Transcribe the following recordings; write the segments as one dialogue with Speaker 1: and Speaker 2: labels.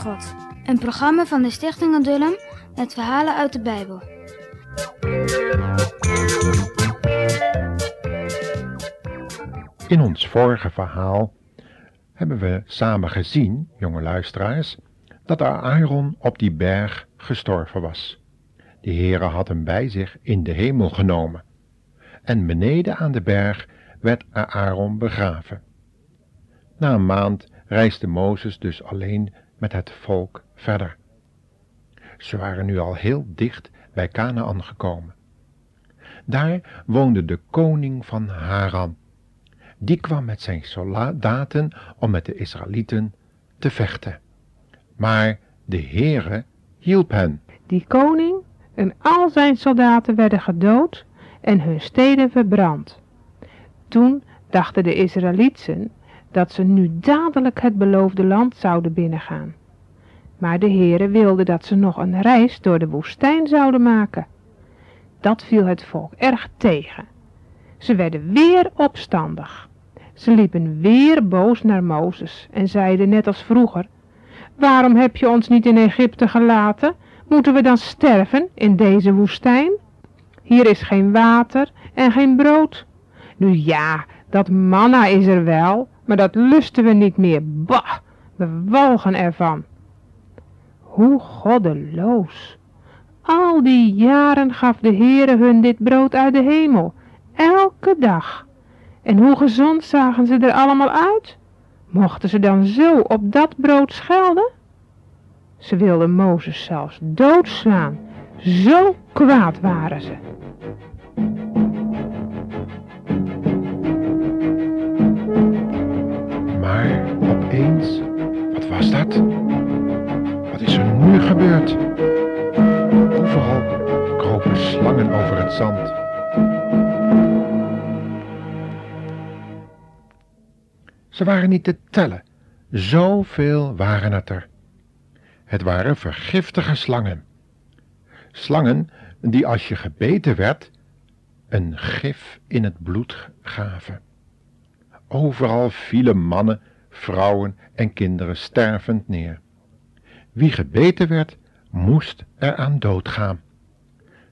Speaker 1: God. Een programma van de Stichting Adullam met verhalen uit de Bijbel.
Speaker 2: In ons vorige verhaal hebben we samen gezien, jonge luisteraars, dat Aaron op die berg gestorven was. De Heere had hem bij zich in de hemel genomen. En beneden aan de berg werd Aaron begraven. Na een maand reisde Mozes dus alleen met het volk verder. Ze waren nu al heel dicht bij Canaan gekomen. Daar woonde de koning van Haran. Die kwam met zijn soldaten om met de Israëlieten te vechten. Maar de Heere hielp hen.
Speaker 3: Die koning en al zijn soldaten werden gedood en hun steden verbrand. Toen dachten de Israëlieten dat ze nu dadelijk het beloofde land zouden binnengaan. Maar de Heere wilde dat ze nog een reis door de woestijn zouden maken. Dat viel het volk erg tegen. Ze werden weer opstandig. Ze liepen weer boos naar Mozes en zeiden net als vroeger, Waarom heb je ons niet in Egypte gelaten? Moeten we dan sterven in deze woestijn? Hier is geen water en geen brood. Nu ja, dat manna is er wel, maar dat lusten we niet meer. Bah, we walgen ervan. Hoe goddeloos. Al die jaren gaf de Heere hun dit brood uit de hemel, elke dag. En hoe gezond zagen ze er allemaal uit? Mochten ze dan zo op dat brood schelden? Ze wilden Mozes zelfs doodslaan, zo kwaad waren ze.
Speaker 2: Wat is er nu gebeurd? Overal kropen slangen over het zand. Ze waren niet te tellen, zoveel waren het er. Het waren vergiftige slangen. Slangen die als je gebeten werd, een gif in het bloed gaven. Overal vielen mannen, vrouwen en kinderen stervend neer. Wie gebeten werd, moest eraan doodgaan.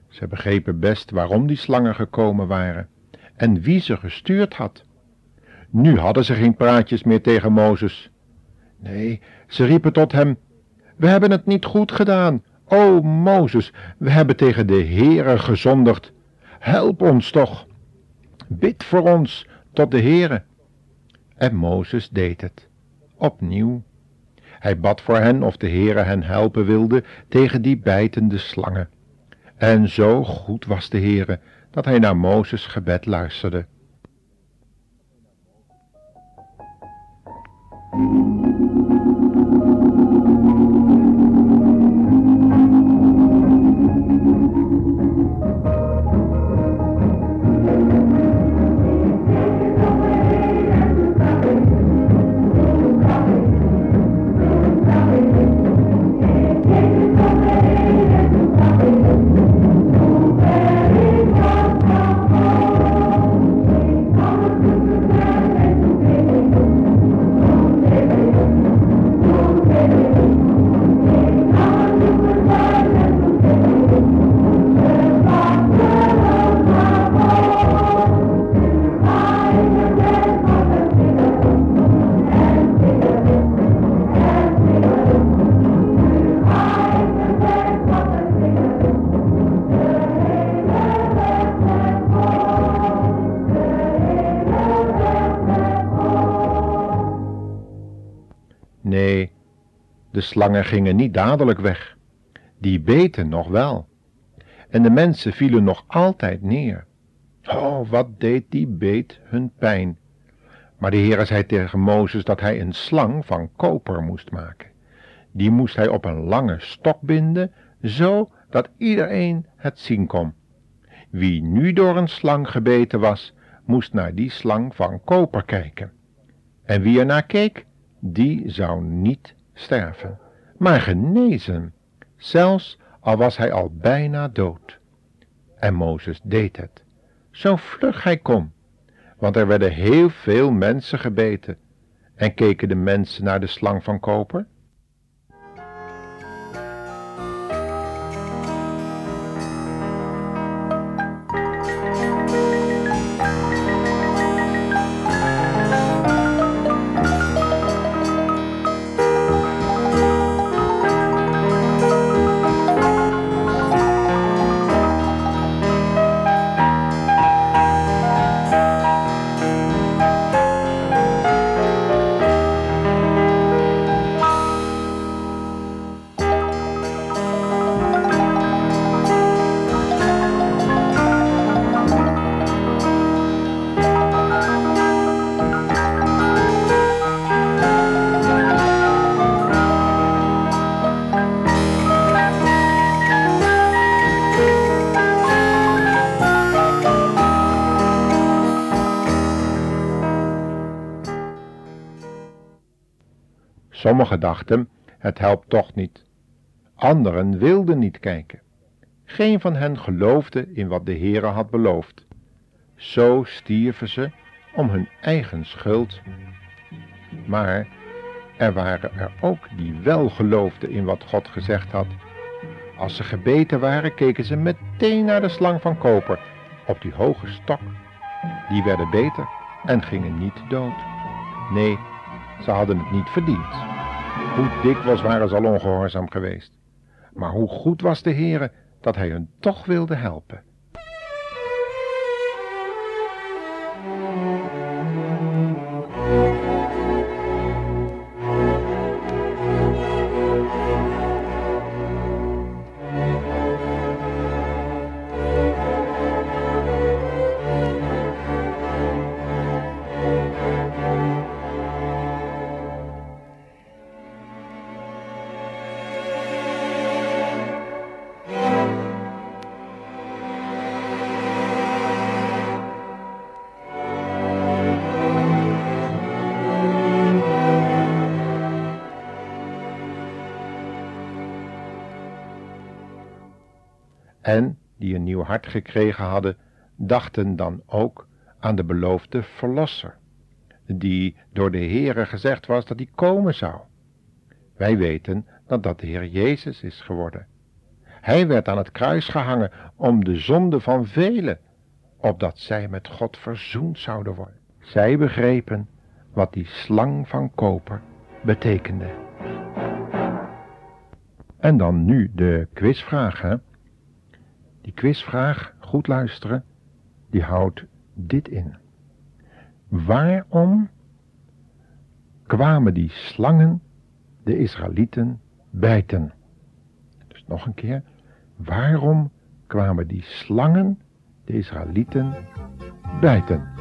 Speaker 2: Ze begrepen best waarom die slangen gekomen waren en wie ze gestuurd had. Nu hadden ze geen praatjes meer tegen Mozes. Nee, ze riepen tot hem, we hebben het niet goed gedaan. O Mozes, we hebben tegen de Heere gezondigd. Help ons toch. Bid voor ons tot de Heere. En Mozes deed het. Opnieuw. Hij bad voor hen of de Heere hen helpen wilde tegen die bijtende slangen. En zo goed was de Heere dat hij naar Mozes gebed luisterde. De slangen gingen niet dadelijk weg. Die beten nog wel. En de mensen vielen nog altijd neer. Oh, wat deed die beet hun pijn. Maar de Heere zei tegen Mozes dat hij een slang van koper moest maken. Die moest hij op een lange stok binden, zo dat iedereen het zien kon. Wie nu door een slang gebeten was, moest naar die slang van koper kijken. En wie er naar keek, die zou niet sterven, maar genezen, zelfs al was hij al bijna dood. En Mozes deed het, zo vlug hij kon, want er werden heel veel mensen gebeten. En keken de mensen naar de slang van koper? Sommigen dachten, het helpt toch niet. Anderen wilden niet kijken. Geen van hen geloofde in wat de Heere had beloofd. Zo stierven ze om hun eigen schuld. Maar er waren er ook die wel geloofden in wat God gezegd had. Als ze gebeten waren, keken ze meteen naar de slang van koper op die hoge stok. Die werden beter en gingen niet dood. Nee, ze hadden het niet verdiend. Hoe dikwijls waren ze al ongehoorzaam geweest. Maar hoe goed was de Heere dat hij hun toch wilde helpen. En die een nieuw hart gekregen hadden, dachten dan ook aan de beloofde Verlosser, die door de Heere gezegd was dat hij komen zou. Wij weten dat dat de Heer Jezus is geworden. Hij werd aan het kruis gehangen om de zonde van velen, opdat zij met God verzoend zouden worden. Zij begrepen wat die slang van koper betekende. En dan nu de quizvraag, hè? Die quizvraag, goed luisteren, die houdt dit in. Waarom kwamen die slangen de Israëlieten bijten? Dus nog een keer. Waarom kwamen die slangen de Israëlieten bijten?